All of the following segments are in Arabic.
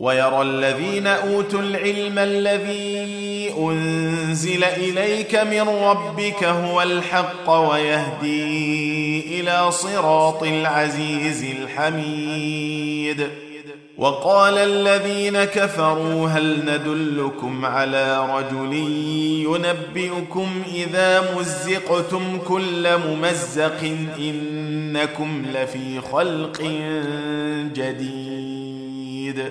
ويرى الذين أوتوا العلم الذي أنزل إليك من ربك هو الحق ويهدي إلى صراط العزيز الحميد. وقال الذين كفروا هل ندلكم على رجل ينبئكم إذا مزقتم كل ممزق إنكم لفي خلق جديد.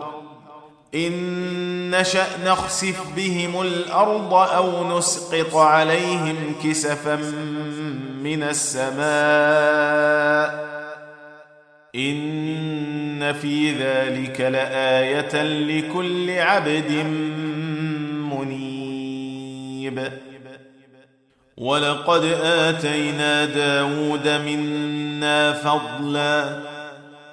إن نشأ نخسف بهم الأرض أو نسقط عليهم كسفا من السماء إن في ذلك لآية لكل عبد منيب. ولقد آتينا داود منا فضلا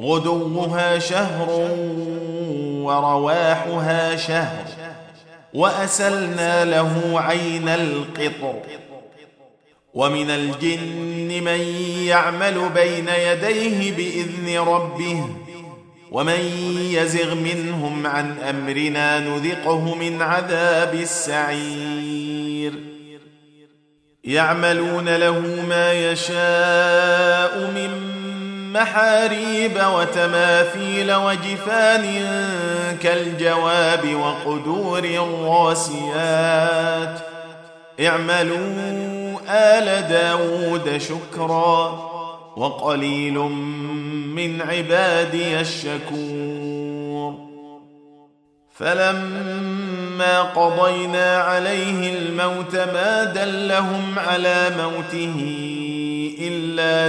غدوها شهر ورواحها شهر وأسلنا له عين القطر ومن الجن من يعمل بين يديه بإذن ربه ومن يزغ منهم عن أمرنا نذقه من عذاب السعير يعملون له ما يشاء من محاريب وتماثيل وجفان كالجواب وقدور الراسيات. اعملوا آل داود شكرا وقليل من عبادي الشكور. فلما قضينا عليه الموت ما دلهم على موته إلا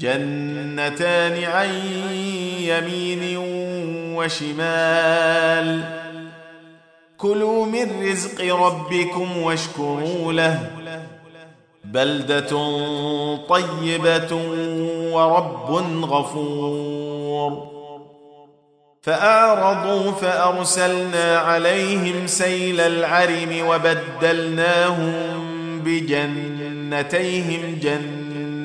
جنتان عن يمين وشمال. كلوا من رزق ربكم واشكروا له. بلدة طيبة ورب غفور. فأعرضوا فأرسلنا عليهم سيل العرم وبدلناهم بجنتيهم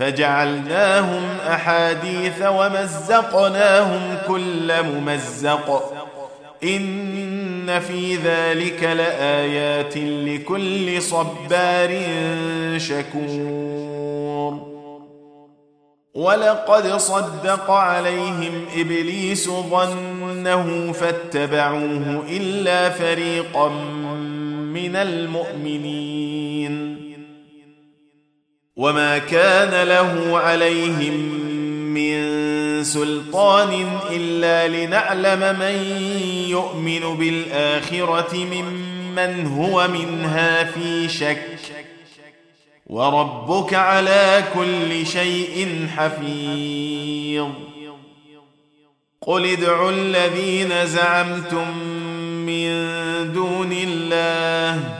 فجعلناهم أحاديث ومزقناهم كل ممزق. إن في ذلك لآيات لكل صبار شكور. ولقد صدق عليهم إبليس ظنه فاتبعوه إلا فريقا من المؤمنين. وما كان له عليهم من سلطان الا لنعلم من يؤمن بالاخره ممن هو منها في شك وربك على كل شيء حفيظ قل ادعوا الذين زعمتم من دون الله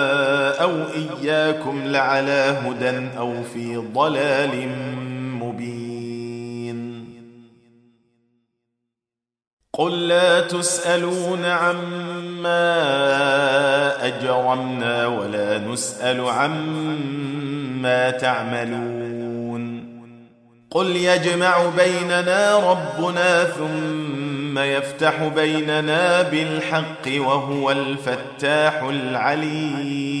أو اياكم لعلى هدى أو في ضلال مبين قل لا تسالون عما اجرمنا ولا نسال عما تعملون قل يجمع بيننا ربنا ثم يفتح بيننا بالحق وهو الفتاح العليم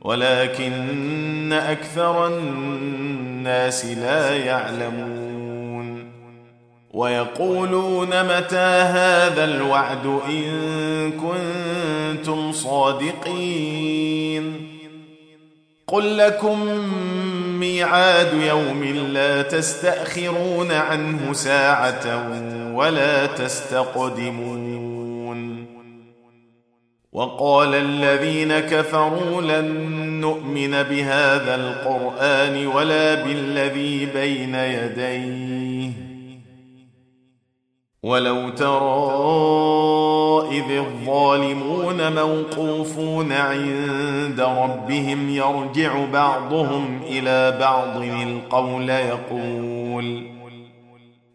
ولكن أكثر الناس لا يعلمون. ويقولون متى هذا الوعد إن كنتم صادقين. قل لكم ميعاد يوم لا تستأخرون عنه ساعة ولا تستقدمون. وقال الذين كفروا لن نؤمن بهذا القرآن ولا بالذي بين يديه. ولو ترى إذ الظالمون موقوفون عند ربهم يرجع بعضهم إلى بعض القول يقول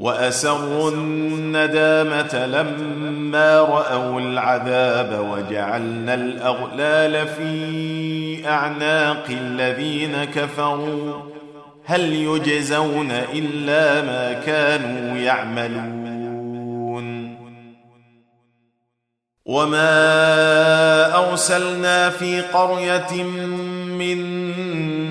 وأسروا الندامة لما رأوا العذاب وجعلنا الأغلال في أعناق الذين كفروا. هل يجزون إلا ما كانوا يعملون؟ وما أرسلنا في قرية من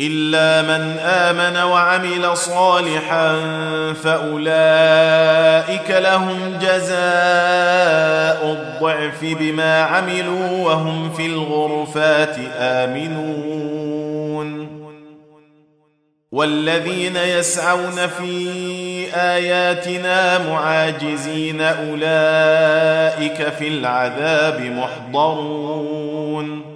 إلا من آمن وعمل صالحا فأولئك لهم جزاء الضعف بما عملوا وهم في الغرفات آمنون. والذين يسعون في آياتنا معاجزين أولئك في العذاب محضرون.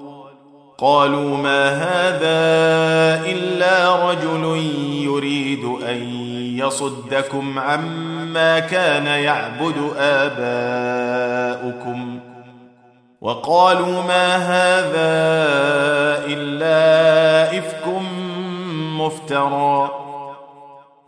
قالوا ما هذا إلا رجل يريد أن يصدكم عما كان يعبد آباؤكم. وقالوا ما هذا إلا إفك مفترى.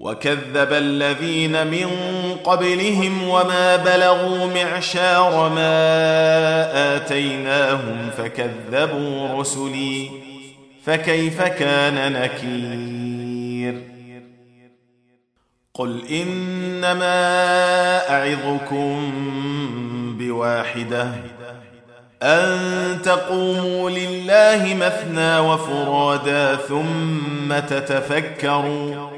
وكذب الذين من قبلهم وما بلغوا معشار ما آتيناهم فكذبوا رسلي فكيف كان نكير؟ قل إنما أعظكم بواحدة أن تقوموا لله مثنى وفرادا ثم تتفكروا.